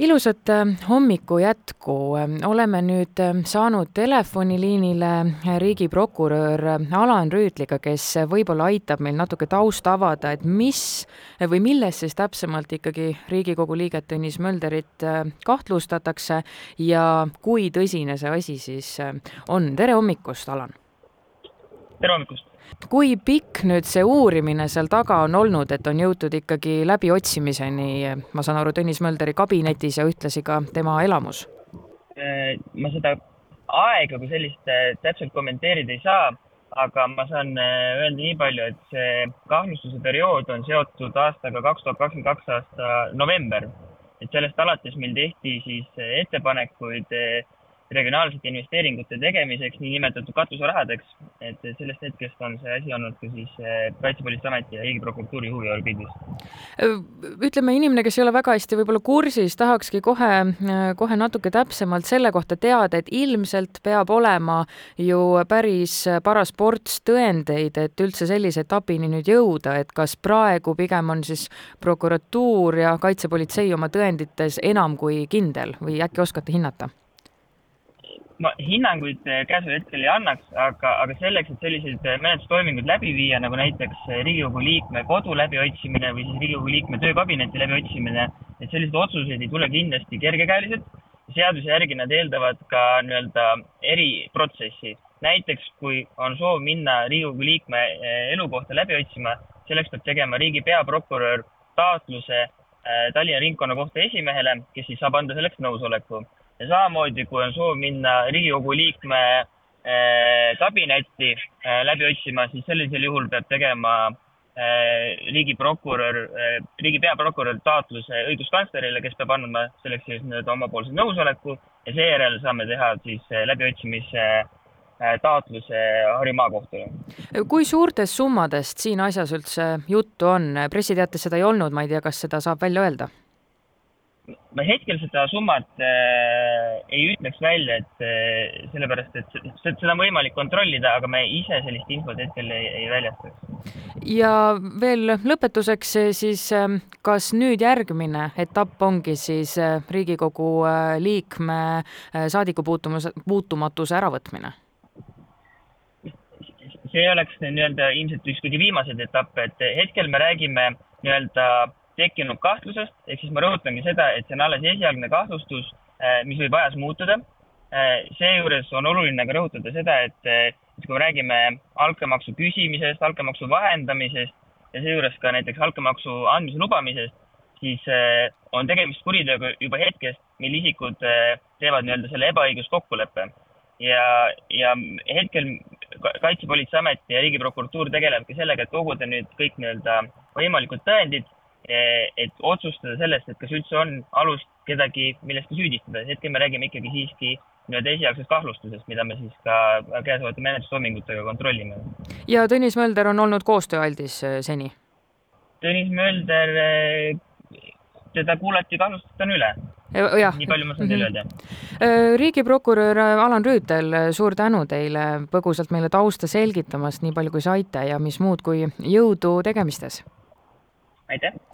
ilusat äh, hommiku jätku. oleme nüüd äh, saanud telefoniliinile riigiprokurör Alan Rüütliga, kes võib-olla aitab meil natuke tausta avada, et mis või milles siis täpsemalt ikkagi Riigikogu liiget Tõnis Mölderit äh, kahtlustatakse ja kui tõsine see asi siis on. tere hommikust, Alan! Tere hommikust! kui pikk nüüd see uurimine seal taga on olnud, et on jõutud ikkagi läbiotsimiseni, ma saan aru, Tõnis Mölderi kabinetis ja ühtlasi ka tema elamus? Äh, ma seda aega kui sellist äh, täpselt kommenteerida ei saa, aga ma saan äh, öelda nii palju, et see kahtlustuse periood on seotud aastaga kaks tuhat kakskümmend kaks aasta november. et sellest alates meil tehti siis ettepanekuid regionaalsete investeeringute tegemiseks, niinimetatud katuserahadeks. et sellest hetkest on see asi olnud ka siis eh, Kaitsepolitseiameti ja Riigiprokuratuuri huviorbiidis. ütleme, inimene, kes ei ole väga hästi võib-olla kursis, tahakski kohe, kohe natuke täpsemalt selle kohta teada, et ilmselt peab olema ju päris paras ports tõendeid, et üldse sellise etapini nüüd jõuda, et kas praegu pigem on siis prokuratuur ja kaitsepolitsei oma tõendites enam kui kindel või äkki oskate hinnata? Ma hinnanguid eh, käesoleval hetkel ei annaks, aga, aga selleks, et selliseid eh, menetlustoiminguid läbi viia, nagu näiteks eh, Riigikogu liikme kodu läbiotsimine või siis Riigikogu liikme töökabineti läbiotsimine, et selliseid otsuseid ei tule kindlasti kergekäeliselt. seaduse järgi nad eeldavad ka nii-öelda eriprotsessi. näiteks kui on soov minna Riigikogu liikme elukohta läbi otsima, selleks peab tegema riigi peaprokurör taotluse Tallinna ringkonnakohtu esimehele, kes siis saab anda selleks nõusoleku ja samamoodi, kui on soov minna Riigikogu liikme eh, kabinetti eh, läbi otsima, siis sellisel juhul peab tegema eh, riigiprokurör, riigi peaprokurör taotluse õiguskantslerile, kes peab andma selleks siis nii-öelda omapoolse nõusoleku ja seejärel saame teha siis läbiotsimise taotluse Harju maakohtule. kui suurtest summadest siin asjas üldse juttu on? pressiteates seda ei olnud, ma ei tea, kas seda saab välja öelda ma hetkel seda summat äh, ei ütleks välja, et äh, sellepärast, et seda on võimalik kontrollida, aga me ise sellist infot hetkel ei, ei väljastaks. ja veel lõpetuseks siis, ähm, kas nüüd järgmine etapp ongi siis äh, Riigikogu äh, liikme äh, saadikupuutumus, puutumatuse äravõtmine? see oleks nii-öelda ilmselt üks kõige viimaseid etappe, et hetkel me räägime nii-öelda tekkinud kahtlusest, ehk siis ma rõhutangi seda, et see on alles esialgne kahtlustus, äh, mis võib ajas muutuda. Äh, seejuures on oluline ka rõhutada seda, et, äh, et kui me räägime altkäemaksu küsimisest, altkäemaksu vahendamisest ja seejuures ka näiteks altkäemaksu andmise lubamisest, siis on tegemist kuriteoga juba hetkest, mil isikud teevad nii-öelda selle ebaõiguskokkuleppe. ja, ja hetkel Kaitsepolitseiamet ja Riigiprokuratuur tegelevadki sellega, et koguda nüüd kõik nii-öelda võimalikud tõendid Eh, et otsustada sellest, et kas üldse on alust kedagi millestki süüdistada. hetkel me räägime ikkagi siiski nii-öelda esialgsest kahtlustusest, mida me siis ka käesolevate menetlustoimingutega kontrollime. ja Tõnis Mölder on olnud koostööaldis eh, seni? Tõnis Mölder, eh, teda kuulati kahtlustustena üle. nii palju ma saan teile öelda. Mhm. riigiprokurör Alan Rüütel, suur tänu teile põgusalt meile tausta selgitamast, nii palju kui saite ja mis muud kui jõudu tegemistes! aitäh!